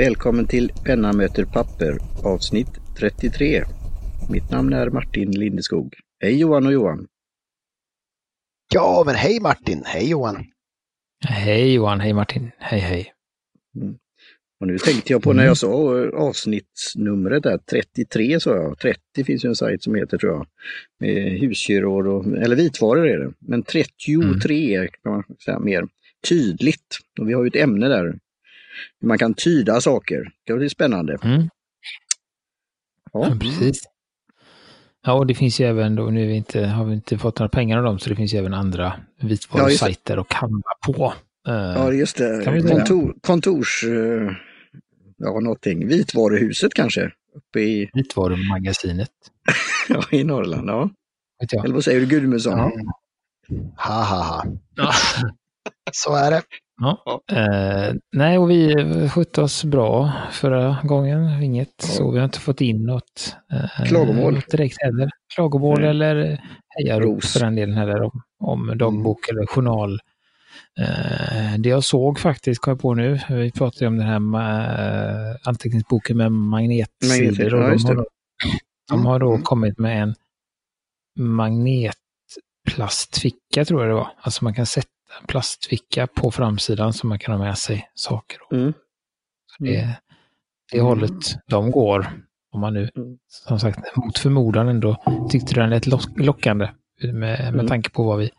Välkommen till Penna möter papper avsnitt 33. Mitt namn är Martin Lindeskog. Hej Johan och Johan! Ja, men hej Martin! Hej Johan! Hej Johan, hej Martin, hej hej! Mm. Och nu tänkte jag på när jag sa avsnittsnumret där, 33 sa jag. 30 finns ju en sajt som heter tror jag. Med husdjur och, eller vitvaror är det. Men 33 mm. kan man säga mer tydligt. Och vi har ju ett ämne där. Hur man kan tyda saker. Det blir spännande. Mm. Ja. ja. precis. Ja, och det finns ju även då, nu inte, har vi inte fått några pengar av dem, så det finns ju även andra vitvarusajter ja, att handla på. Ja, just det. Kontor, kontors... Uh, ja, någonting. Vitvaruhuset kanske? Uppe i... Vitvarumagasinet. ja, i Norrland, ja. Eller vad säger du, Gudmundsson? Ja. Ha, ha, ha. Ja. Så är det. Ja. Eh, nej, och vi skötte oss bra förra gången. Inget ja. så. Vi har inte fått in något eh, klagomål direkt heller. Klagomål nej. eller hejarop för den delen heller om, om dagbok mm. eller journal. Eh, det jag såg faktiskt, kom jag på nu, vi pratade om den här uh, anteckningsboken med magnetsidor. Ja, de, har, de har då mm. kommit med en magnetplastficka tror jag det var. Alltså man kan sätta en plastficka på framsidan som man kan ha med sig saker. Mm. Så det, mm. det mm. hållet de går, om man nu mm. som sagt mot förmodan ändå tyckte den lät lockande med, med mm. tanke på vad vi,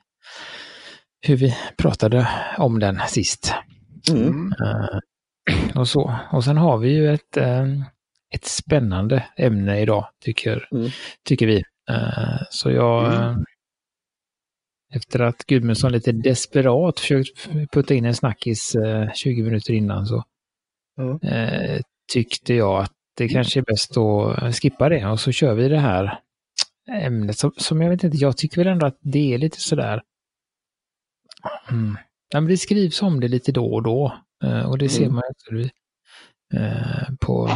hur vi pratade om den sist. Mm. Uh, och så. Och sen har vi ju ett, uh, ett spännande ämne idag, tycker, tycker vi. Uh, så jag efter att Gudmundsson lite desperat försökt putta in en snackis eh, 20 minuter innan så mm. eh, tyckte jag att det kanske är bäst att skippa det och så kör vi det här ämnet som, som jag vet inte, jag tycker väl ändå att det är lite sådär. Mm. Ja, men det skrivs om det lite då och då eh, och det ser mm. man ju eh, på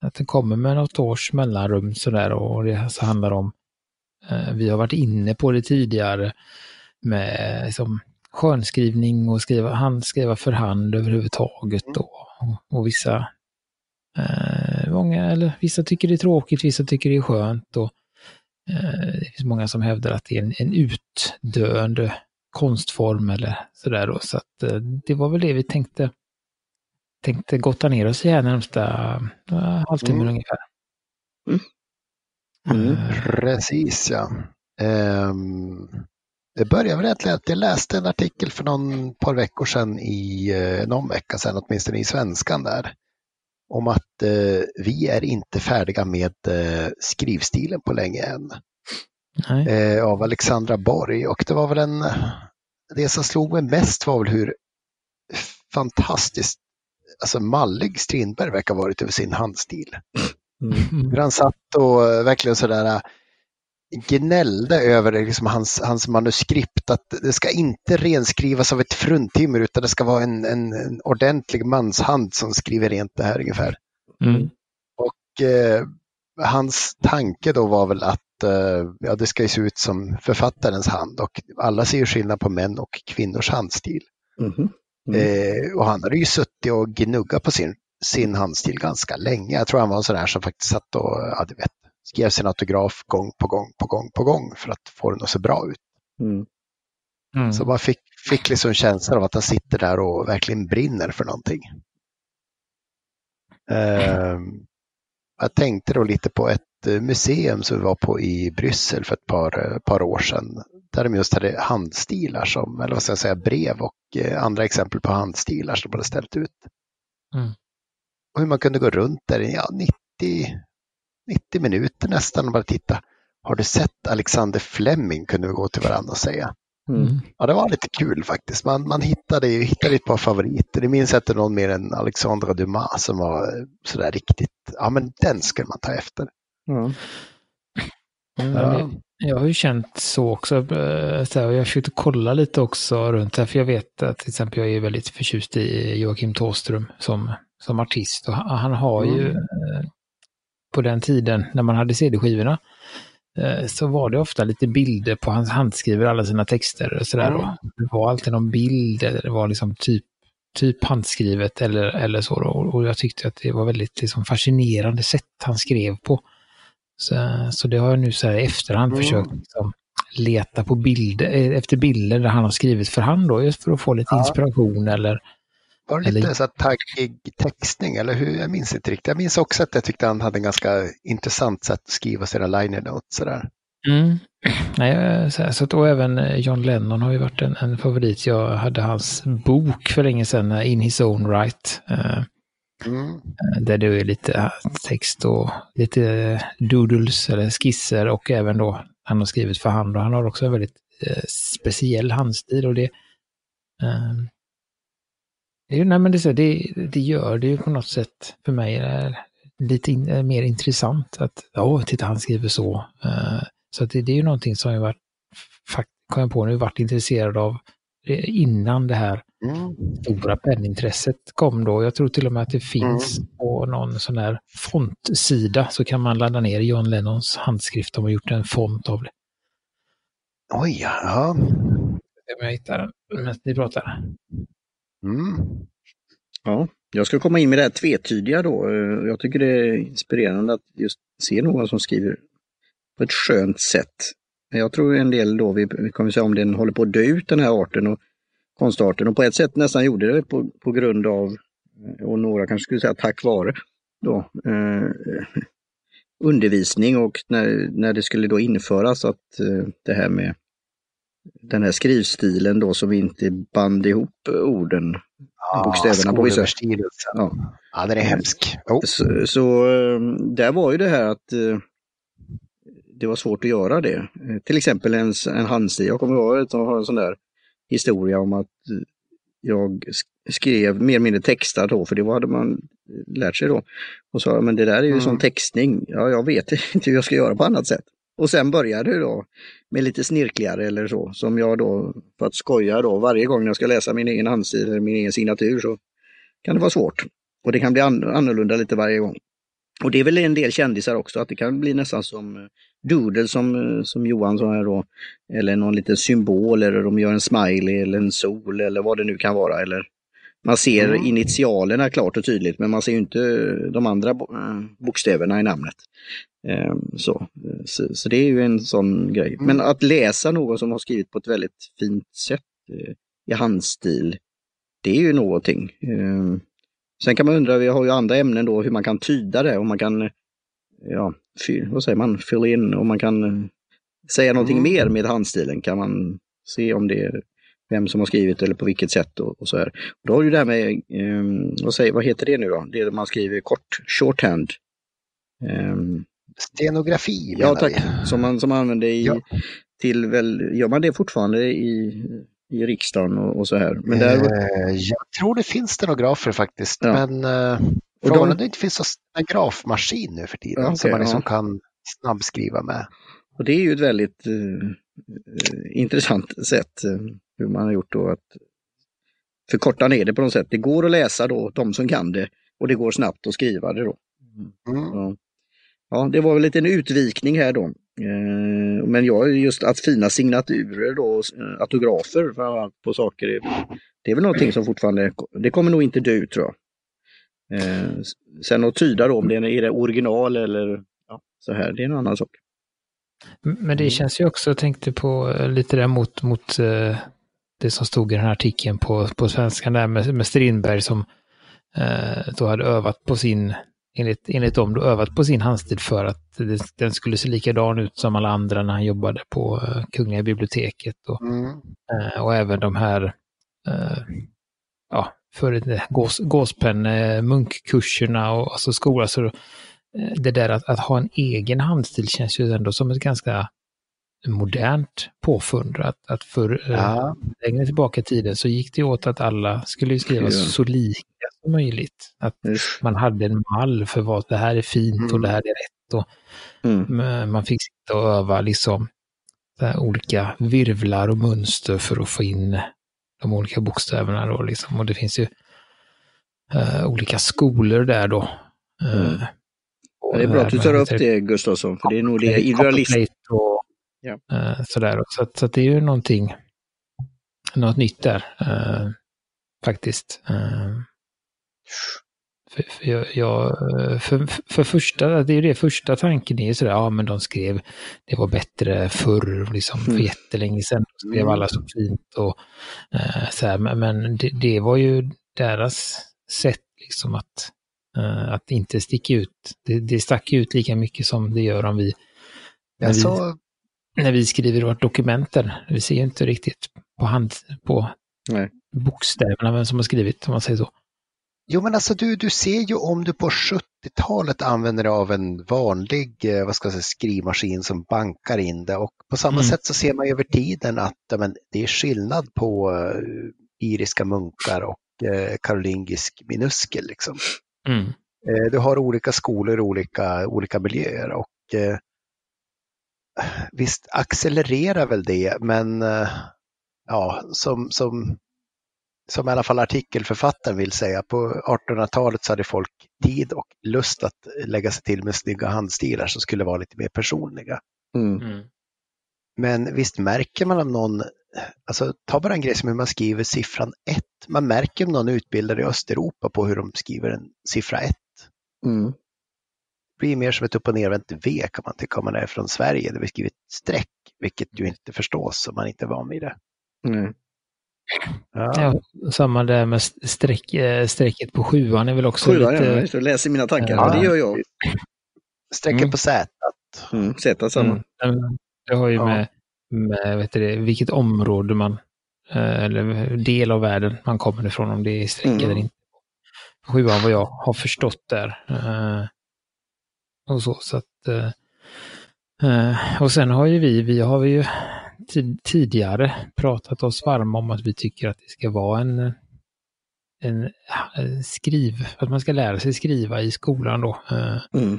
att det kommer med något års mellanrum sådär och det alltså handlar om Eh, vi har varit inne på det tidigare med liksom, skönskrivning och skriva, handskriva för hand överhuvudtaget. Mm. Då. Och, och vissa, eh, många, eller vissa tycker det är tråkigt, vissa tycker det är skönt. Och, eh, det finns många som hävdar att det är en, en utdöende konstform eller sådär. Då. Så att, eh, det var väl det vi tänkte, tänkte gotta ner oss i här närmsta uh, halvtimmen mm. ungefär. Mm. Mm. Precis ja. Um, det började väl egentligen att jag läste en artikel för någon par veckor sedan i uh, någon vecka sedan, åtminstone i svenskan där, om att uh, vi är inte färdiga med uh, skrivstilen på länge än. Uh, av Alexandra Borg och det var väl en, det som slog mig mest var väl hur fantastiskt alltså mallig Strindberg verkar ha varit över sin handstil. Mm. Hur han satt och eh, verkligen sådär eh, gnällde över liksom hans, hans manuskript att det ska inte renskrivas av ett fruntimmer utan det ska vara en, en, en ordentlig manshand som skriver rent det här ungefär. Mm. Och eh, hans tanke då var väl att eh, ja, det ska se ut som författarens hand och alla ser ju skillnad på män och kvinnors handstil. Mm. Mm. Eh, och han hade ju suttit och gnuggat på sin sin handstil ganska länge. Jag tror han var en sån där som faktiskt satt och ja, du vet, skrev sin autograf gång på gång på gång på gång för att få den att se bra ut. Mm. Mm. Så man fick, fick liksom känslan av att han sitter där och verkligen brinner för någonting. Uh, jag tänkte då lite på ett eh, museum som vi var på i Bryssel för ett par, eh, par år sedan. Där de just hade handstilar som, eller vad ska jag säga, brev och eh, andra exempel på handstilar som de hade ställt ut. Mm och hur man kunde gå runt där i ja, 90, 90 minuter nästan och bara titta. Har du sett Alexander Fleming? kunde vi gå till varandra och säga. Mm. Ja, det var lite kul faktiskt. Man, man hittade, hittade ett par favoriter. Det minns inte någon mer än Alexandra Dumas som var sådär riktigt, ja men den skulle man ta efter. Mm. Ja. Jag har ju känt så också. Eh, så här, jag försökte kolla lite också runt det här, för jag vet att till exempel jag är väldigt förtjust i Joakim Tåström som som artist. Och han har ju mm. Eh, på den tiden när man hade CD-skivorna eh, så var det ofta lite bilder på hans handskriver alla sina texter och sådär. Mm. Det var alltid någon bild eller det var liksom typ typ handskrivet eller, eller så. Då. Och jag tyckte att det var väldigt liksom, fascinerande sätt han skrev på. Så, så det har jag nu så här i efterhand mm. försökt liksom, leta på bilder, eh, efter bilder där han har skrivit för hand då, just för att få lite ja. inspiration eller var det lite eller... så taggig textning eller hur? Jag minns inte riktigt. Jag minns också att jag tyckte han hade en ganska intressant sätt att skriva sina liner notes sådär. Mm. Nej, så, så att, och även eh, John Lennon har ju varit en, en, favorit. Jag hade hans bok för länge sedan, eh, In His Own Right. Mm. Där det är lite text och lite doodles eller skisser och även då han har skrivit för hand och han har också en väldigt eh, speciell handstil och det eh, nej, men det, det, det gör det ju på något sätt för mig är lite in, mer intressant att, ja, titta han skriver så. Uh, så det, det, är ju någonting som jag varit, kom jag på nu, varit intresserad av innan det här mm. stora pennintresset kom då. Jag tror till och med att det finns mm. på någon sån här fontsida så kan man ladda ner John Lennons handskrift. De har gjort en font av det. Oj, ja. Om jag hittar den medan ni pratar. Mm. Ja, jag ska komma in med det här tvetydiga då. Eh, jag tycker det är inspirerande att just se någon som skriver på ett skönt sätt. Jag tror en del då, vi, kommer säga om den håller på att dö ut den här arten och konstarten och på ett sätt nästan gjorde det på, på grund av, eh, och några kanske skulle säga tack vare, då, eh, undervisning och när, när det skulle då införas att eh, det här med den här skrivstilen då som inte band ihop orden, ja, bokstäverna på vissa. Ja. ja, den är hemsk. Oh. Så, så, eh, där var ju det här att eh, det var svårt att göra det. Eh, till exempel en, en handstil. Jag kommer ihåg att jag har en sån där historia om att jag skrev mer eller mindre textar då, för det hade man lärt sig då. Och sa, men det där är ju mm. som textning. Ja, jag vet inte hur jag ska göra på annat sätt. Och sen började det då med lite snirkligare eller så, som jag då, för att skoja då, varje gång jag ska läsa min egen handstil eller min egen signatur så kan det vara svårt. Och det kan bli annorlunda lite varje gång. Och det är väl en del kändisar också, att det kan bli nästan som eh, doodle som, eh, som Johan sa här då. Eller någon liten symbol eller de gör en smiley eller en sol eller vad det nu kan vara. Eller man ser mm. initialerna klart och tydligt men man ser inte de andra eh, bokstäverna i namnet. Ehm, så, så, så, det är ju en sån grej. Mm. Men att läsa någon som har skrivit på ett väldigt fint sätt i handstil, det är ju någonting. Ehm, Sen kan man undra, vi har ju andra ämnen då, hur man kan tyda det, om man kan, ja, vad säger man, fyll in, om man kan eh, säga någonting mm. mer med handstilen. Kan man se om det är vem som har skrivit eller på vilket sätt och, och så här. Då har du det här med, um, vad, säger, vad heter det nu då? Det man skriver kort, shorthand. Um, Stenografi Ja tack, som man, som man använder i, ja. till väl, gör man det fortfarande i i riksdagen och, och så här. Men där... Eh, jag tror det finns stenografer faktiskt, ja. men eh, frågan är de... det inte finns en stenografmaskin nu för tiden okay, som man liksom ja. kan snabbskriva med. Och det är ju ett väldigt uh, intressant sätt uh, hur man har gjort då att förkorta ner det på något sätt. Det går att läsa då, de som kan det, och det går snabbt att skriva det då. Mm. Ja. Ja, det var väl lite en utvikning här då. Eh, men jag, just att fina signaturer då, eh, autografer framförallt på saker, det är väl någonting som fortfarande, det kommer nog inte dö ut tror jag. Eh, sen att tyda då om det är det original eller ja, så här, det är en annan sak. Men det känns ju också, jag tänkte på lite där mot, mot det som stod i den här artikeln på, på svenskan där med, med Strindberg som då hade övat på sin enligt, enligt dem då övat på sin handstil för att det, den skulle se likadan ut som alla andra när han jobbade på uh, Kungliga biblioteket. Och, mm. uh, och även de här, uh, ja, för gås, gåspenn, munkkurserna och alltså skola. Så det där att, att ha en egen handstil känns ju ändå som ett ganska modernt påfund. Att, att för ja. längre tillbaka i tiden så gick det åt att alla skulle skriva ja. så lika möjligt. Att Usch. man hade en mall för vad det här är fint mm. och det här är rätt. Och mm. Man fick sitta och öva liksom olika virvlar och mönster för att få in de olika bokstäverna. Då, liksom. Och det finns ju uh, olika skolor där då. Uh, mm. det är bra att du tar upp det Gustafsson, för det är nog det idealist... Och, ja. uh, sådär. Så, så det är ju någonting, något nytt där. faktiskt. För, för, jag, jag, för, för, första, det är ju det första tanken är sådär, ja men de skrev, det var bättre förr, liksom för mm. jättelänge sedan, de skrev alla så fint och uh, så här, men, men det, det, var ju deras sätt liksom att, uh, att inte sticka ut. Det, det stack ut lika mycket som det gör om vi, när, vi, när vi skriver vårt dokumenter. Vi ser ju inte riktigt på hand, på Nej. bokstäverna vem som har skrivit, om man säger så. Jo men alltså du, du ser ju om du på 70-talet använder dig av en vanlig eh, vad ska jag säga, skrivmaskin som bankar in det och på samma mm. sätt så ser man över tiden att men, det är skillnad på uh, iriska munkar och uh, karolingisk minuskel. Liksom. Mm. Uh, du har olika skolor, olika, olika miljöer och visst accelererar väl det men ja, som, som som i alla fall artikelförfattaren vill säga, på 1800-talet så hade folk tid och lust att lägga sig till med snygga handstilar som skulle vara lite mer personliga. Mm. mm. Men visst märker man om någon, alltså ta bara en grej som hur man skriver siffran 1. Man märker om någon utbildar i Östeuropa på hur de skriver en siffra 1. Mm. Det blir mer som ett upp och nervänt V kan man tycka om man är från Sverige där vi skriver ett streck, vilket ju inte förstås om man inte är van vid det. Mm. Ja. ja. samma där med streck, eh, strecket på sjuan är väl också sjuan, lite... Ja, jag läser mina tankar. Ja, det gör jag. Strecket mm. på Z. Mm, Z samma. Mm. Det har ju ja. med, med vet du, vilket område man, eh, eller del av världen man kommer ifrån, om det är streck mm. eller inte. Sjuan vad jag har förstått där. Eh, och så, så att... Och sen har ju vi, vi har ju tidigare pratat oss varma om att vi tycker att det ska vara en, en skriv, att man ska lära sig skriva i skolan då. Eh, mm.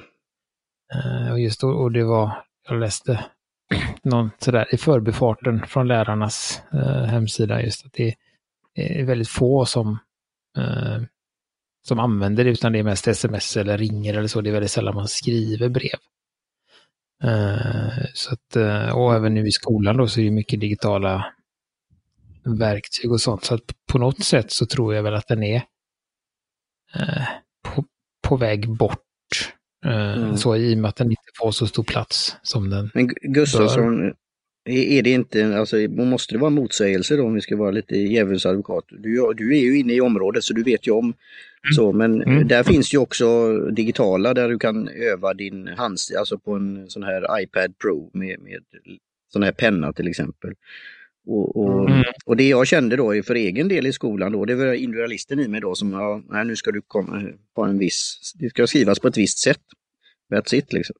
Eh, och just då, och det var, jag läste någon sådär i förbifarten från lärarnas eh, hemsida just att det är väldigt få som som använder det, utan det är mest sms eller ringer eller så. Det är väldigt sällan man skriver brev. Eh, så att, eh, och även nu i skolan då så är det mycket digitala verktyg och sånt. Så att på något sätt så tror jag väl att den är eh, på, på väg bort. Mm. Så i och med att den inte får så stor plats som den Men Gustafsson, är det inte, alltså måste det vara motsägelse då om vi ska vara lite djävulsadvokat? Du, du är ju inne i området så du vet ju om. Så, men mm. där finns ju också digitala där du kan öva din handstil, alltså på en sån här iPad Pro med, med sån här penna till exempel. Och, och, mm. och, det jag kände då för egen del i skolan då, det var individualisten i mig då som, ja, nej, nu ska du komma på en viss, det ska skrivas på ett visst sätt. That's it liksom.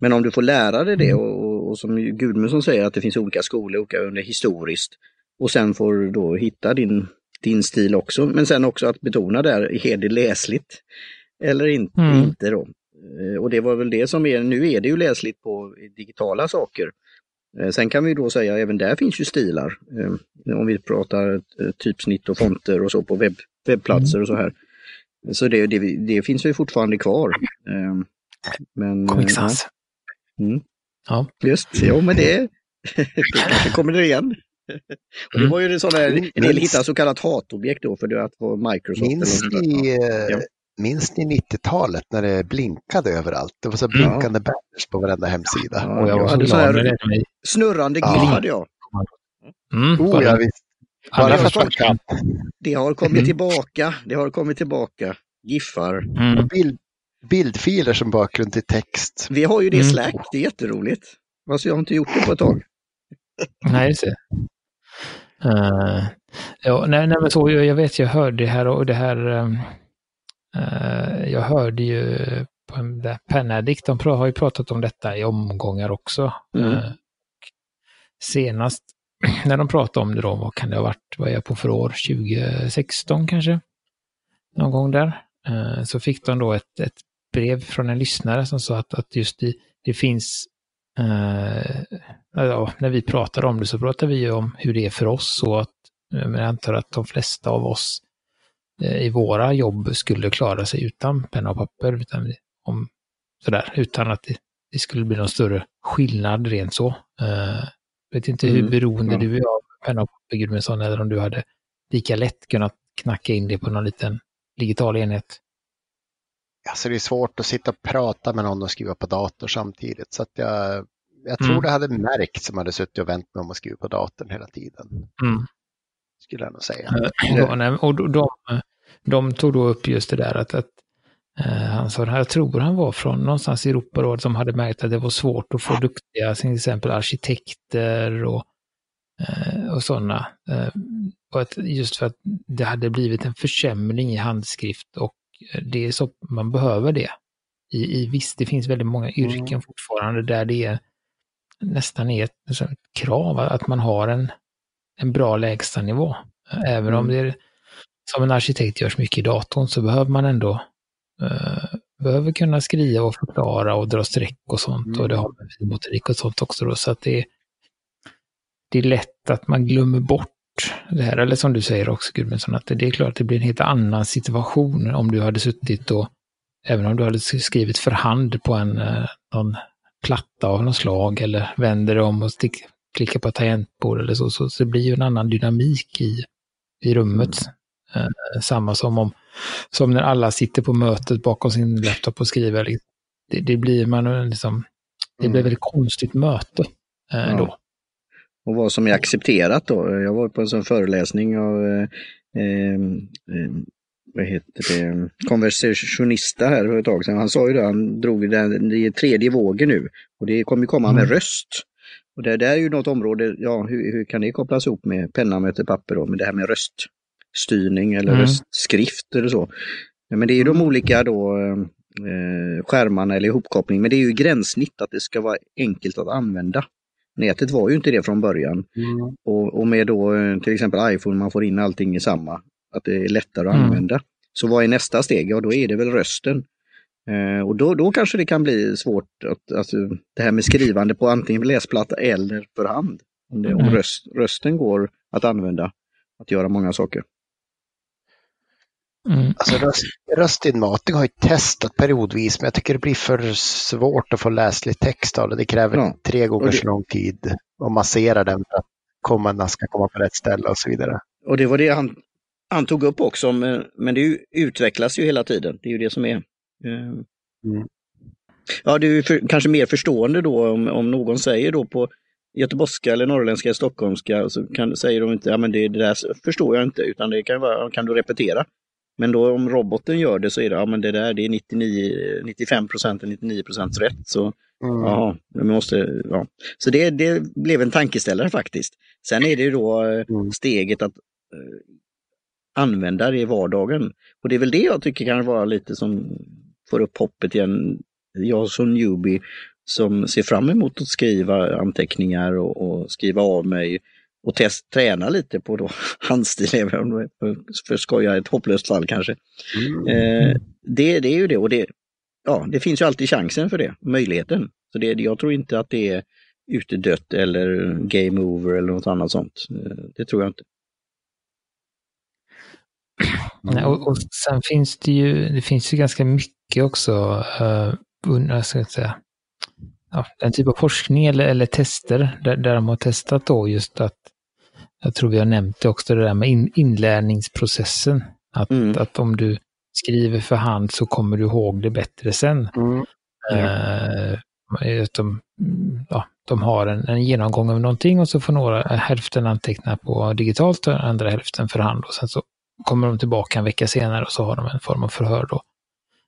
Men om du får lära dig det mm. och, och, och som Gudmundsson säger att det finns olika skolor, olika under historiskt och sen får du då hitta din din stil också. Men sen också att betona där, är det läsligt eller inte, mm. inte då? Eh, och det var väl det som är, nu är det ju läsligt på digitala saker. Eh, sen kan vi då säga, även där finns ju stilar. Eh, om vi pratar typsnitt och fonter och så på webb, webbplatser och så här. Så det, det, det finns ju fortfarande kvar. Men, Ja. Mm. ja. Just, jo men det, det kanske kommer det igen. och det var ju sådana, en del hittade så kallat hatobjekt då för att vara Microsoft. Minns ni, ja. minns ni 90-talet när det blinkade överallt? Det var så blinkande ja. banners på varenda hemsida. Ja, och jag, jag hade så här snurrande ja. GIF hade jag. Mm, oh, ja, visst. Bara för att det har kommit mm. tillbaka. Det har kommit tillbaka. Giffar. Mm. Bild, bildfiler som bakgrund till text. Vi har ju det i mm. Slack, det är jätteroligt. Alltså jag har inte gjort det på ett tag. Nej, det. Uh, ja, nej, nej, men så, jag vet, jag hörde det här och det här. Uh, jag hörde ju på där Penadict, de har ju pratat om detta i omgångar också. Mm. Uh, senast när de pratade om det då, vad kan det ha varit, vad är jag på för år, 2016 kanske? Någon gång där. så fick de då ett, ett brev från en lyssnare som sa att, att just det, det finns ja, när vi pratar om det så pratar vi om hur det är för oss och att men jag antar att de flesta av oss uh, i våra jobb skulle klara sig utan penna och papper, utan, om, sådär, utan att det, det skulle bli någon större skillnad rent så. Uh, vet inte hur mm, beroende ja. du är av penna och papper, Gudmundsson, eller om du hade lika lätt kunnat knacka in det på någon liten digital enhet. Alltså det är svårt att sitta och prata med någon och skriva på dator samtidigt. Så att jag, jag tror mm. det hade märkts som hade suttit och vänt mig om att skriva på datorn hela tiden. Mm. Skulle jag nog säga. Ja, och de, de, de, tog då upp just det där att, att uh, han sa, jag tror han var från någonstans i Europarådet som hade märkt att det var svårt att få duktiga, till exempel arkitekter och, uh, och sådana. Uh, just för att det hade blivit en försämring i handskrift och det är så man behöver det. I, i visst, det finns väldigt många mm. yrken mm. fortfarande där det är nästan är ett, ett, krav att man har en, en bra lägstanivå. Även mm. om det är, som en arkitekt görs mycket i datorn så behöver man ändå uh, behöver kunna skriva och förklara och dra streck och sånt. Mm. Och det har med finmotorik och sånt också då. Så att det, det är lätt att man glömmer bort det här. Eller som du säger också Gudmundsson, att det är klart att det blir en helt annan situation om du hade suttit och, även om du hade skrivit för hand på en eh, någon platta av något slag eller vänder om och stick, klickar på tangentbord eller så, så, så det blir ju en annan dynamik i, i rummet. Mm. Eh, samma som om som när alla sitter på mötet bakom sin laptop och skriver. Liksom. Det, det blir man liksom, det blir mm. ett konstigt möte eh, ja. då och vad som är accepterat då. Jag var på en sån föreläsning av eh, eh, vad heter det, konversationista här för ett tag sedan. Han sa ju det, han drog den, är tredje vågen nu och det kommer komma med mm. röst. Och det där är ju något område, ja hur, hur kan det kopplas ihop med penna möter papper då, med det här med röststyrning eller mm. röstskrift eller så. Men det är ju de olika då eh, skärmarna eller ihopkoppling, men det är ju gränssnitt att det ska vara enkelt att använda. Nätet var ju inte det från början. Mm. Och, och, med då eh, till exempel iPhone, man får in allting i samma, att det är lättare att mm. använda. Så vad är nästa steg? Ja, då är det väl rösten. Eh, och då, då kanske det kan bli svårt, att, alltså, det här med skrivande på antingen läsplatta eller för hand. Om, det, mm. om röst, rösten går att använda, att göra många saker. Mm. Alltså röst, röstinmatning har jag testat periodvis men jag tycker det blir för svårt att få läslig text av det. Det kräver ja. tre gånger det... så lång tid att massera den för att kommandena ska komma på rätt ställe och så vidare. Och det var det han, han tog upp också, men, men det utvecklas ju hela tiden. Det är ju det som är. Eh, mm. Ja, du är för, kanske mer förstående då om, om någon säger då på göteborgska eller norrländska, stockholmska, så kan, säger de inte, ja men det, det där förstår jag inte, utan det kan vara, kan du repetera? Men då om roboten gör det så är det, ja men det där det är 99, 95 procent 99 procent rätt. Så, mm. ja, måste, ja. så det, det blev en tankeställare faktiskt. Sen är det ju då eh, mm. steget att eh, använda det i vardagen. Och det är väl det jag tycker kan vara lite som får upp hoppet igen. Jag som newbie som ser fram emot att skriva anteckningar och, och skriva av mig och test, träna lite på då handstil, för att skoja ett hopplöst fall kanske. Mm. Eh, det, det är ju det och det, ja, det finns ju alltid chansen för det, möjligheten. Så det, jag tror inte att det är utedött eller game over eller något annat sånt. Eh, det tror jag inte. Nej, och, och, sen finns det ju, det finns ju ganska mycket också, uh, ska jag säga, ja, den typ av forskning eller, eller tester där, där de har testat då just att jag tror vi har nämnt det också, det där med in, inlärningsprocessen. Att, mm. att om du skriver för hand så kommer du ihåg det bättre sen. Mm. Eh, de, ja, de har en, en, genomgång av någonting och så får några, hälften anteckna på digitalt och andra hälften för hand. Och sen så kommer de tillbaka en vecka senare och så har de en form av förhör då.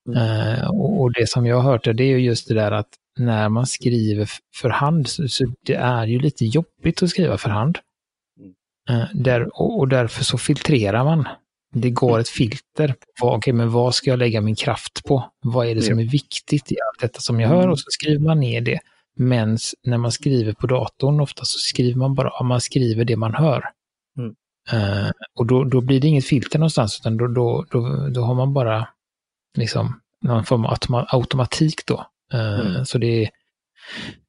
Mm. Eh, och, och, det som jag har hört det är ju just det där att när man skriver för hand så, så det är ju lite jobbigt att skriva för hand. Eh, där, och därför så filtrerar man. Det går ett filter. Vad, okay, men vad ska jag lägga min kraft på? Vad är det som är viktigt i allt detta som jag hör? Och så skriver man ner det. Men när man skriver på datorn ofta så skriver man bara, man skriver det man hör. Mm. Uh, och då, då blir det inget filter någonstans, utan då, då, då, då har man bara liksom någon form av automatik då. Uh, mm. Så det är,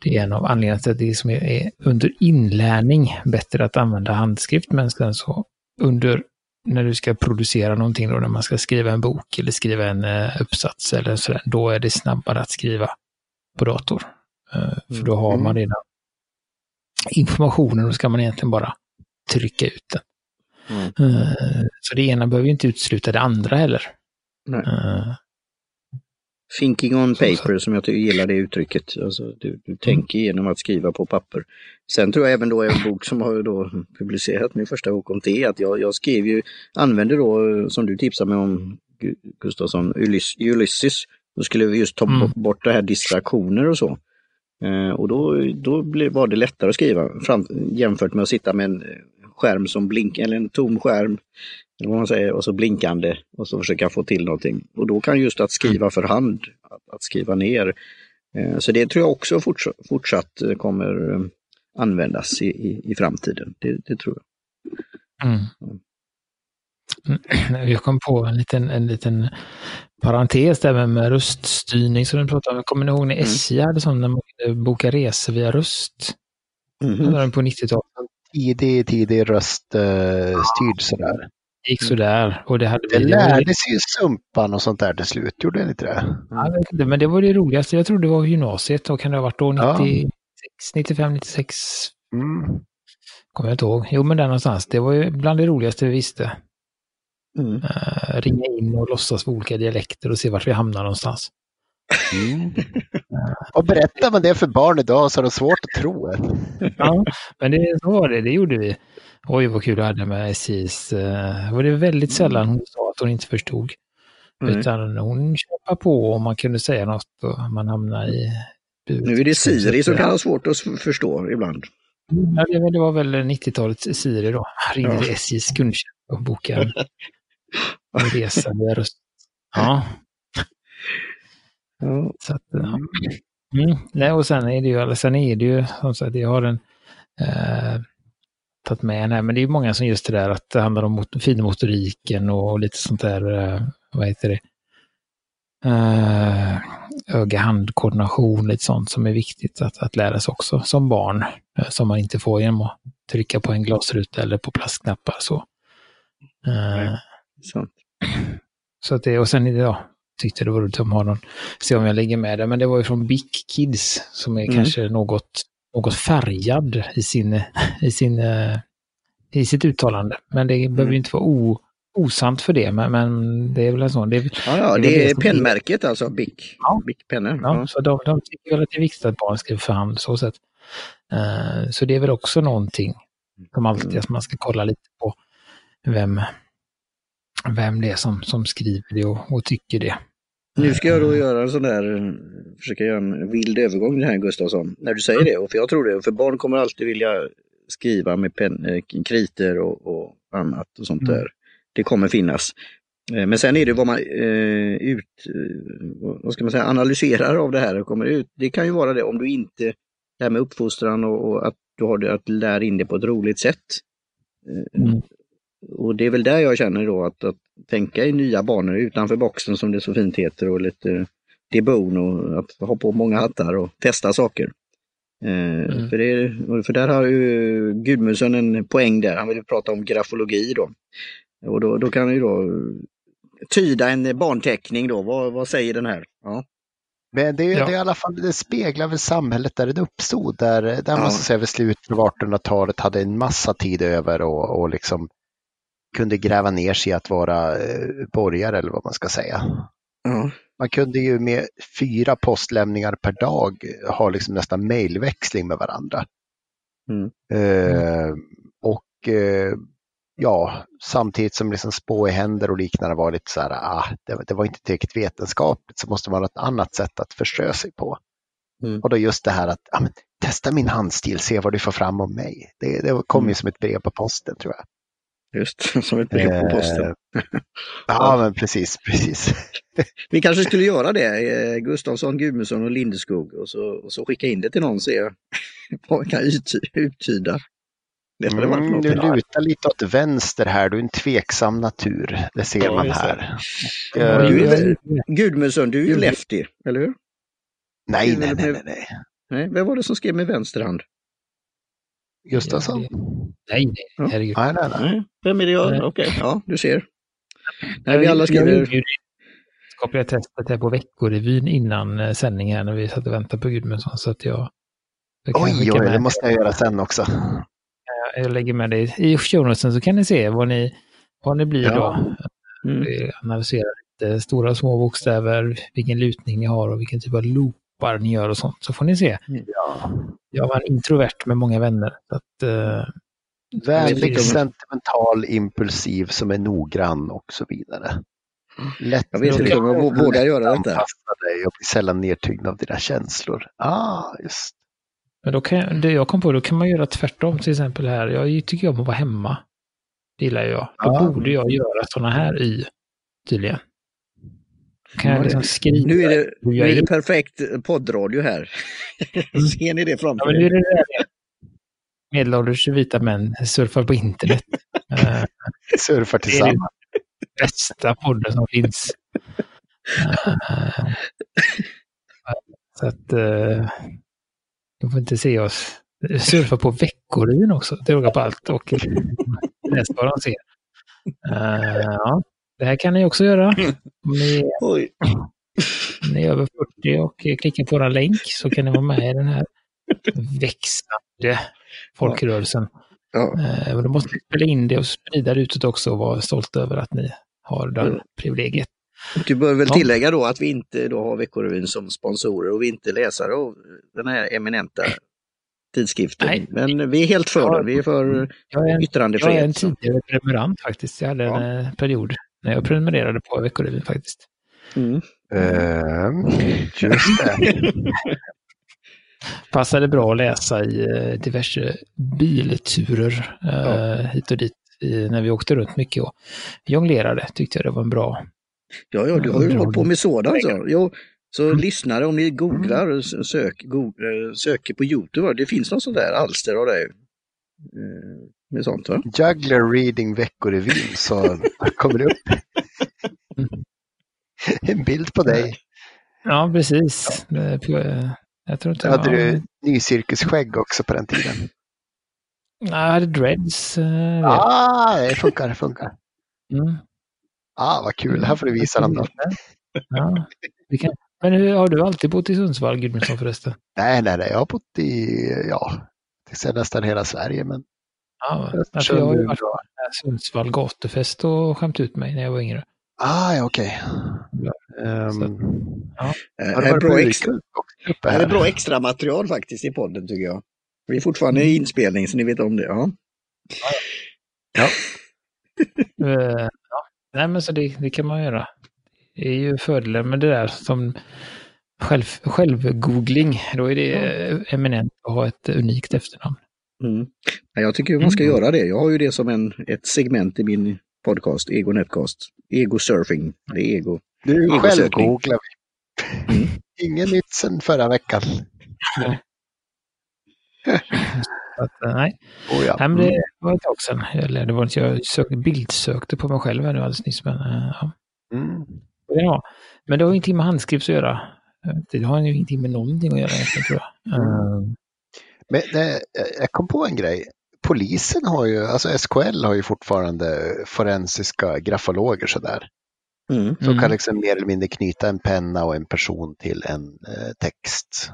det är en av anledningarna till att det som är, under inlärning bättre att använda handskrift, men sen så under när du ska producera någonting, då, när man ska skriva en bok eller skriva en uh, uppsats eller sådär, då är det snabbare att skriva på dator. Uh, för då har man mm. redan informationen och ska man egentligen bara trycka ut den. Mm. Så det ena behöver ju inte utesluta det andra heller. Nej. Uh, Thinking on paper, som jag gillar det uttrycket. Alltså, du, du tänker genom att skriva på papper. Sen tror jag även då en bok som har då publicerat min första bok om det, att jag, jag skrev ju, använde då, som du tipsade mig om, Gustafsson, Ulysses. Då skulle vi just ta mm. bort det här distraktioner och så. Eh, och då, då blev, var det lättare att skriva fram, jämfört med att sitta med en skärm som blinkar, eller en tom skärm, eller vad man säger, och så blinkande och så försöka få till någonting. Och då kan just att skriva för hand, att, att skriva ner, eh, så det tror jag också fortsatt, fortsatt kommer eh, användas i, i, i framtiden. Det, det, tror jag. Mm. Jag kom på en liten, en liten parentes där med röststyrning som du pratade om. Kommer ni ihåg när SJ hade sån när man boka resor via röst? Mm. På 90-talet. Tidig, tidig röststyrd sådär. Det gick sådär. Och det, hade det lärde sig ju Sumpan och sånt där till slut, gjorde det inte det? Jag vet inte, men det var det roligaste. Jag tror det var gymnasiet. Då kan det ha varit då 96, ja. 95, 96. Mm. Kommer jag inte ihåg. Jo, men där någonstans. Det var ju bland det roligaste vi visste. Mm. Uh, ringa in och låtsas på olika dialekter och se vart vi hamnar någonstans. Mm. Och berättar man det för barn idag så är det svårt att tro. ja, men det, så var det. Det gjorde vi. Oj, vad kul du hade med SJs... Uh, var det väldigt sällan hon sa att hon inte förstod. Mm. Utan hon kämpade på och man kunde säga något och man hamnade i... Nu är det Siri som kan ha svårt att förstå ibland. Ja, det, det var väl 90-talets Siri då. Ringde ja. SJs kundtjänst och bokade en resa via röst. Ja. Ja. Så att, ja. Mm. Nej, och sen är det ju, sen är det ju som sagt, jag har en eh, tagit med här, men det är många som just det där att det handlar om mot, finmotoriken och lite sånt där, uh, vad heter det, uh, öga-handkoordination, lite sånt som är viktigt att, att lära sig också som barn, uh, som man inte får genom att trycka på en glasruta eller på plastknappar. Så. Uh, så. så att det, och sen ja, tyckte det var roligt att ha någon, se om jag lägger med det, men det var ju från Big Kids som är mm. kanske något något färgad i, sin, i, sin, eh, i sitt uttalande. Men det mm. behöver inte vara o, osant för det, men, men det är väl en sån. Det är, ja, ja, det, det är, är pennmärket är. alltså, Bic. Ja. Bic pennor. Ja, ja, så de, de tycker väl att det är viktigt att barn skriver för hand så sätt. Uh, så det är väl också någonting som alltid mm. man ska kolla lite på vem, vem det är som, som skriver det och, och tycker det. Nu ska jag då göra en sån där, försöka göra en vild övergång här Gustafsson, när du säger det. Och för jag tror det, för barn kommer alltid vilja skriva med pen, eh, kriter och, och annat och sånt mm. där. Det kommer finnas. Eh, men sen är det vad man eh, ut, eh, vad ska man säga, analyserar av det här och kommer ut. Det kan ju vara det om du inte, det här med uppfostran och, och att du har det att lära in det på ett roligt sätt. Mm. Och det är väl där jag känner då att, att tänka i nya banor utanför boxen som det så fint heter och lite debon och att ha på många hattar och testa saker. Eh, mm. För, det, för där har ju Gudmundsson en poäng där, han vill prata om grafologi då. Och då, då kan han ju då tyda en barnteckning då, vad, vad säger den här? Ja. Men det, ja. det, i alla fall, det speglar väl samhället där det uppstod, där, där ja. man säga vid slutet av 1800-talet hade en massa tid över och, och liksom kunde gräva ner sig att vara eh, borgare eller vad man ska säga. Mm. Man kunde ju med fyra postlämningar per dag ha liksom nästan mejlväxling med varandra. Mm. Eh, och eh, ja, samtidigt som liksom spå i händer och liknande var lite så här, ah, det, det var inte tillräckligt vetenskapligt så måste man ha ett annat sätt att förströ sig på. Mm. Och då just det här att ah, men, testa min handstil, se vad du får fram om mig. Det, det kom mm. ju som ett brev på posten tror jag. Just, som ett brev på posten. Eh, ja, men precis, precis. Vi kanske skulle göra det, eh, Gustavsson, Gudmundsson och Lindeskog och så, och så skicka in det till någon se vad man kan uttyda. Det mm, varit du lutar lite åt vänster här, du är en tveksam natur. Det ser ja, man här. Och, ja, du är, Gudmundsson, du är ju lefty, eller hur? Nej, nej, nej, nej, nej. Vem var det som skrev med vänster hand? Gustafsson? Nej, nej, herregud. Nej, nej, nej. Vem är det jag? Okej, okay. ja, du ser. Nej, vi alla skriver... Skapade jag testet här på Veckorevyn innan eh, sändningen när vi satt och väntade på Gudmundsson. Så att jag... Oj, oj, det måste jag göra sen också. jag lägger med det i shownotesen så kan ni se vad ni, vad ni blir ja. då. Mm. Analysera lite stora och små bokstäver, vilken lutning ni har och vilken typ av loopar ni gör och sånt. Så får ni se. Ja. Jag var en introvert med många vänner. Så att, uh, Vänlig, sentimental, impulsiv som är noggrann och så vidare. Lätt jag vet inte om jag vågar göra detta. dig och bli sällan nedtyngd av dina känslor. Ah, just. Men då kan, det jag kom på, då kan man göra tvärtom till exempel här. Jag tycker om att vara hemma. Det gillar jag. Då ah. borde jag göra sådana här i, tydligen. Kan jag liksom skriva? Nu är det, nu är det perfekt poddradio här. Ser ni det framför ja, där medelålders vita män surfar på internet. uh, surfar tillsammans. Det är det bästa podden som finns. Uh, så att uh, de får inte se oss surfa på Veckorevyn också, till råga på allt. Och läsa vad de ser. Uh, ja, det här kan ni också göra. Om ni, Oj. ni är över 40 och klickar på vår länk så kan ni vara med i den här växande folkrörelsen. Ja. Eh, men då måste ni spela in det och sprida det utåt också och vara stolt över att ni har det mm. privilegiet. Du bör väl ja. tillägga då att vi inte då har Veckorevyn som sponsorer och vi inte läsare av den här eminenta tidskriften. Nej. Men vi är helt för ja, Vi är för jag är en, yttrandefrihet. Jag är en tidigare prenumerant faktiskt. Jag hade ja. en eh, period när jag prenumererade på Veckorevyn faktiskt. Mm. Uh, just det. Passade bra att läsa i eh, diverse bilturer ja. hit och dit när vi åkte runt mycket och jonglerade. Tyckte jag det var en bra... Ja, ja du har ju hållit på med sådant. Så. Jo, så mm. lyssnare, om ni googlar, mm. sök, googlar, söker på Youtube, det finns någon sån där alster av dig. Med sånt va? Juggler reading veckorevyn så kommer det upp en bild på dig. Ja, precis. Ja. Jag tror inte Hade du nycirkusskägg också på den tiden? Nej, jag hade dreads. Eh, ah, det funkar, det funkar. Mm. Ah, vad kul. Här får du visa dem då. Ja, kan... Men hur, har du alltid bott i Sundsvall, Gudmundsson förresten? Nej, nej, nej. Jag har bott i, ja, nästan hela Sverige. Men... Ja, alltså jag har ju varit på Sundsvall gatufest och skämt ut mig när jag var yngre. Ah, ja, okej. Okay. Um, ja. Har det, bra extra, det är bra extra material faktiskt i podden tycker jag. Vi är fortfarande i inspelning så ni vet om det. Ja. ja. uh, ja. Nej men så det, det, kan man göra. Det är ju fördelen med det där som själv, självgoogling. Då är det mm. eminent att ha ett unikt efternamn. Mm. Jag tycker man ska mm. göra det. Jag har ju det som en, ett segment i min podcast, Ego Netcast. Ego surfing, det är ego. Nu självgooglar vi. Mm. Inget nytt sedan förra veckan. att, nej. Oh ja. nej, men det mm. var ett tag sedan. Eller det var inte, jag sökte, bildsökte på mig själv här nu alldeles nyss. Men, uh, ja. Mm. ja. men det har ingenting med handskrift att göra. Det har ju ingenting med någonting att göra egentligen tror jag. Mm. Men det, jag kom på en grej polisen har ju, alltså SKL har ju fortfarande forensiska grafologer sådär. Mm. Som kan mm. liksom mer eller mindre knyta en penna och en person till en eh, text.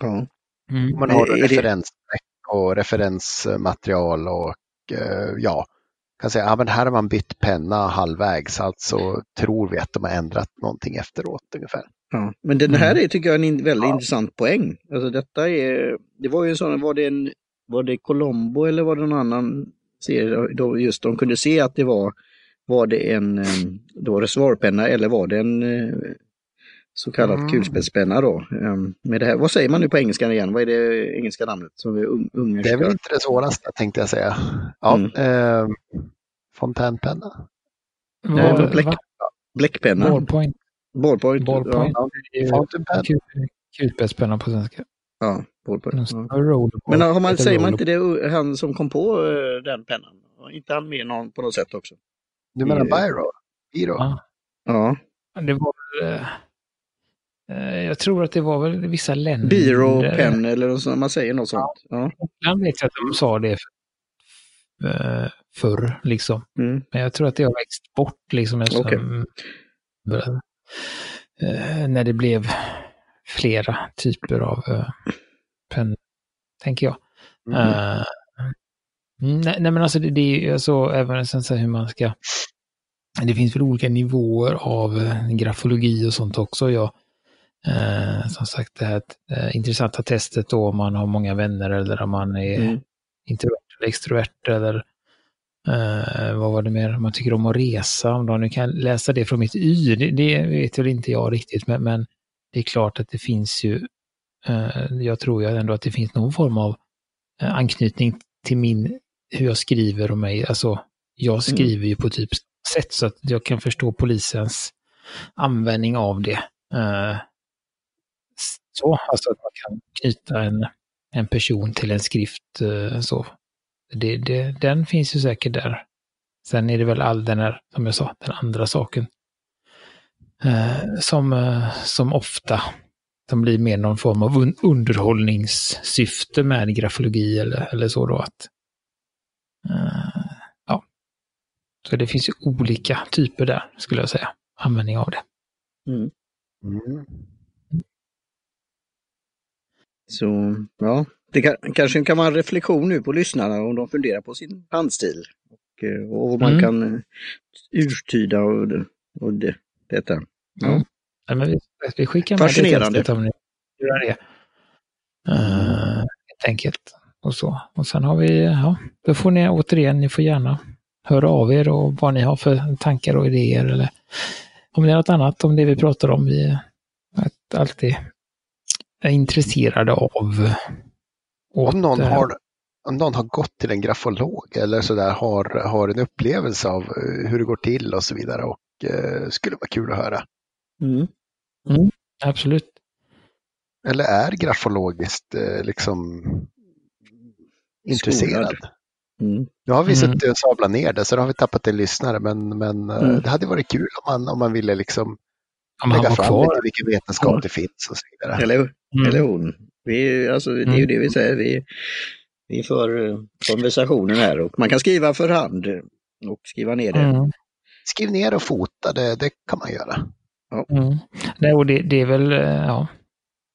Ja. Mm. Man har referensbläck och referensmaterial och eh, ja, kan säga att ja, här har man bytt penna halvvägs, alltså tror vi att de har ändrat någonting efteråt ungefär. Ja, men den här mm. är, tycker jag är en väldigt ja. intressant poäng. Alltså detta är, det var ju en sån, var det en var det Colombo eller var det någon annan serie? Då just de kunde se att det var, var det en då reservoarpenna eller var det en eh, så kallad mm. kulspetspenna då. Med det här, vad säger man nu på engelska igen? Vad är det engelska namnet? Som är ungerska? Det är väl inte det svåraste tänkte jag säga. Ja, mm. eh, fontänpenna. Ja, bläck, bläckpenna. Ballpoint. Ballpoint. Ballpoint. Ja. Kulspetspenna på svenska. Ja, ballpoint. Ja. Men har man, säger man inte det han som kom på uh, den pennan? inte han med någon på något sätt också? Du menar Biro? Biro? Ja. ja. Det var uh, jag tror att det var väl vissa länder. Biro, pen eller något sånt, man säger något sånt. Ja. Jag vet att de sa det för, förr, liksom. Mm. Men jag tror att det har växt bort, liksom. Okay. När det blev flera typer av uh, pennor, tänker jag. Mm. Uh, Mm, nej, nej, men alltså det, det är ju alltså även sen så hur man ska... Det finns väl olika nivåer av eh, grafologi och sånt också. Jag, eh, som sagt, det här eh, intressanta testet då om man har många vänner eller om man är mm. introvert eller extrovert eller eh, vad var det mer, om man tycker om att resa, om de nu kan läsa det från mitt Y, det, det vet väl inte jag riktigt, men, men, det är klart att det finns ju, eh, jag tror ju ändå att det finns någon form av eh, anknytning till min hur jag skriver och mig. Alltså, jag mm. skriver mm. ju på typ sätt så att jag kan förstå polisens användning av det. Uh, så, alltså att man kan knyta en, en person till en skrift. Uh, så. Det, det, den finns ju säkert där. Sen är det väl all den här, som jag sa, den andra saken. Uh, som, som ofta som blir mer någon form av underhållningssyfte med grafologi eller, eller så då. Att Uh, ja. Så det finns ju olika typer där, skulle jag säga, användning av det. Mm. Mm. Så ja, det kan, kanske kan vara en reflektion nu på lyssnarna om de funderar på sin handstil. Och, eh, och man mm. kan eh, urtyda och, och det, detta. Ja. Mm. ja men vi, vi skickar med Fascinerande. det om ni gör det. Uh, helt enkelt och så. Och sen har vi, ja, då får ni återigen, ni får gärna höra av er och vad ni har för tankar och idéer eller om det är något annat om det vi pratar om. Vi är alltid är intresserade av. Om någon, har, om någon har gått till en grafolog eller sådär har, har en upplevelse av eh, hur det går till och så vidare och eh, skulle vara kul att höra. Mm. Mm, absolut. Eller är grafologiskt eh, liksom intresserad. Mm. Nu har vi mm. suttit och sablat ner det så då har vi tappat en lyssnare men, men eh, mm. det hade varit kul om man, om man ville liksom om lägga fram kvar. lite vilken vetenskap ja. det finns och så vidare. Eller, mm. eller hon. Vi, alltså, det är ju det vi säger. Vi, vi för eh, konversationen här och man kan skriva för hand och skriva ner det. Mm. Skriv ner och fota, det, det kan man göra. Ja. Mm. Nej, och det, det, är väl, eh, ja,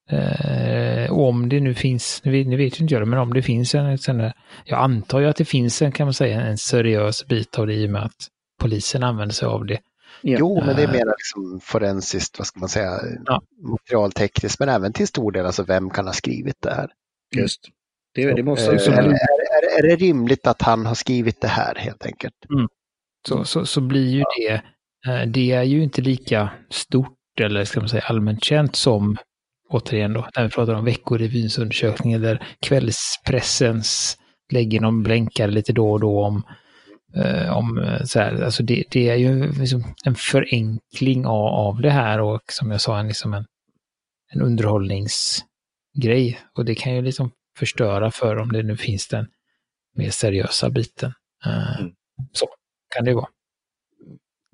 Eh, om det nu finns, nu vet, nu vet inte jag det, men om det finns en, en, jag antar ju att det finns en, kan man säga, en seriös bit av det i och med att polisen använder sig av det. Ja. Jo, men det är mer liksom forensiskt, vad ska man säga, ja. materialtekniskt, men även till stor del, alltså vem kan ha skrivit det här? Just. Det, det måste eh, är, är, är, det rimligt att han har skrivit det här helt enkelt? Mm. Så, så, så blir ju det, eh, det är ju inte lika stort eller ska man säga allmänt känt som återigen då, när vi pratar om Veckorevyns undersökning eller kvällspressens lägger någon blänkare lite då och då om, eh, om eh, så här, alltså det, det är ju liksom en förenkling av, av det här och som jag sa, en, liksom en, en underhållningsgrej. Och det kan ju liksom förstöra för om det nu finns den mer seriösa biten. Eh, mm. Så kan det vara.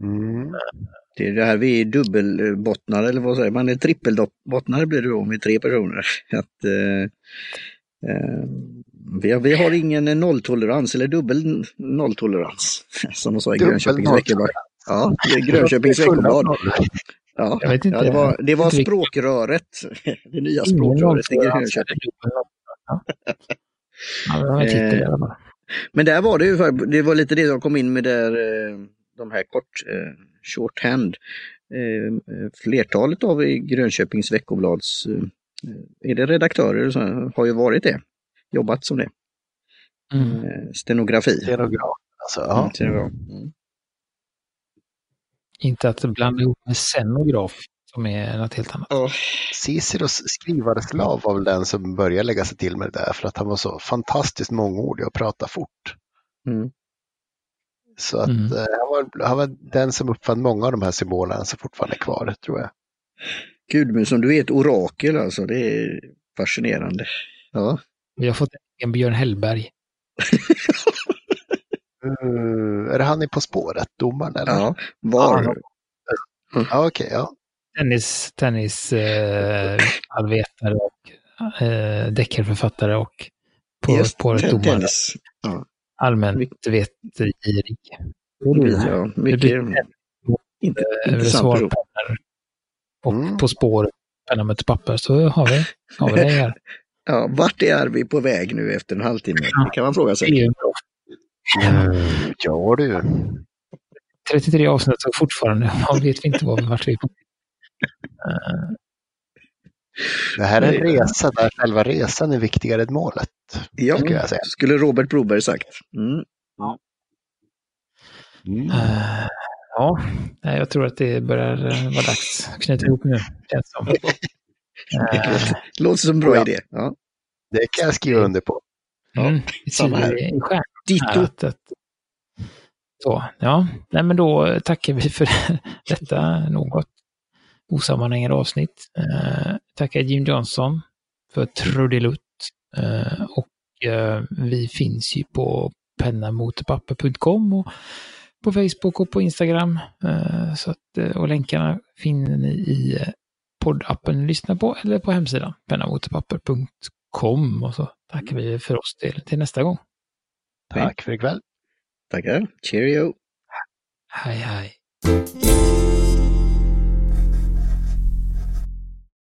Mm. Det är det här vi är dubbelbottnare eller vad säger man? Är trippelbottnare blir det då med tre personer. Att, eh, eh, vi, har, vi har ingen nolltolerans eller dubbel nolltolerans som de sa i Grönköpings veckoblad. Ja, Grönköpings veckoblad. Ja, ja, det var, det var språkröret, det nya språkröret i Grönköping. Ja, men där var det ju, det var lite det som kom in med där, eh, de här kort shorthand. Eh, flertalet av Grönköpings veckoblads eh, är det redaktörer som har ju varit det, jobbat som det. Mm. Eh, stenografi. Stenograf, alltså. Ja. Mm, stenograf. Mm. Inte att blanda ihop med scenograf som är något helt annat. Oh. Ciceros skrivarslav var väl den som började lägga sig till med det där för att han var så fantastiskt mångordig och pratade fort. Mm. Så att mm. eh, han, var, han var den som uppfann många av de här symbolerna som fortfarande är kvar, tror jag. Gud, som du är ett orakel alltså, det är fascinerande. Ja. Vi har fått en Björn Hellberg. uh, är det han i På spåret, domaren? Eller? Ja, var. Ja, ja okej, okay, ja. Tennis, tennis eh, allvetare och eh, deckarförfattare och på spåret domare. Ja allmänt vetgirig. Ja, mycket inte, intressant Och mm. På spåret, penna med ett papper, så har vi, har vi det här. ja, vart är vi på väg nu efter en halvtimme? Det kan man fråga sig. Ja du. 33 avsnitt och fortfarande vet vi inte vart vi är på. Det här är en resa där själva resan är viktigare än målet. Ja, jag säga. skulle Robert Broberg sagt. Mm. Ja. Mm. Uh, ja, jag tror att det börjar eh, vara dags att knyta ihop nu. Känns som. uh, Låter som en bra ja. idé. Ja. Det kan jag skriva under på. Mm, samma här. Ditto. Så, ja, nej men då tackar vi för detta något osammanhängande avsnitt. Eh, tackar Jim Johnson för trudelutt. Eh, och eh, vi finns ju på pennamotpapper.com och på Facebook och på Instagram. Eh, så att, eh, och länkarna finner ni i eh, poddappen ni lyssnar på eller på hemsidan pennamotpapper.com. Och så tackar vi för oss till, till nästa gång. Tack för ikväll. Tackar. Cheerio. Hej hej.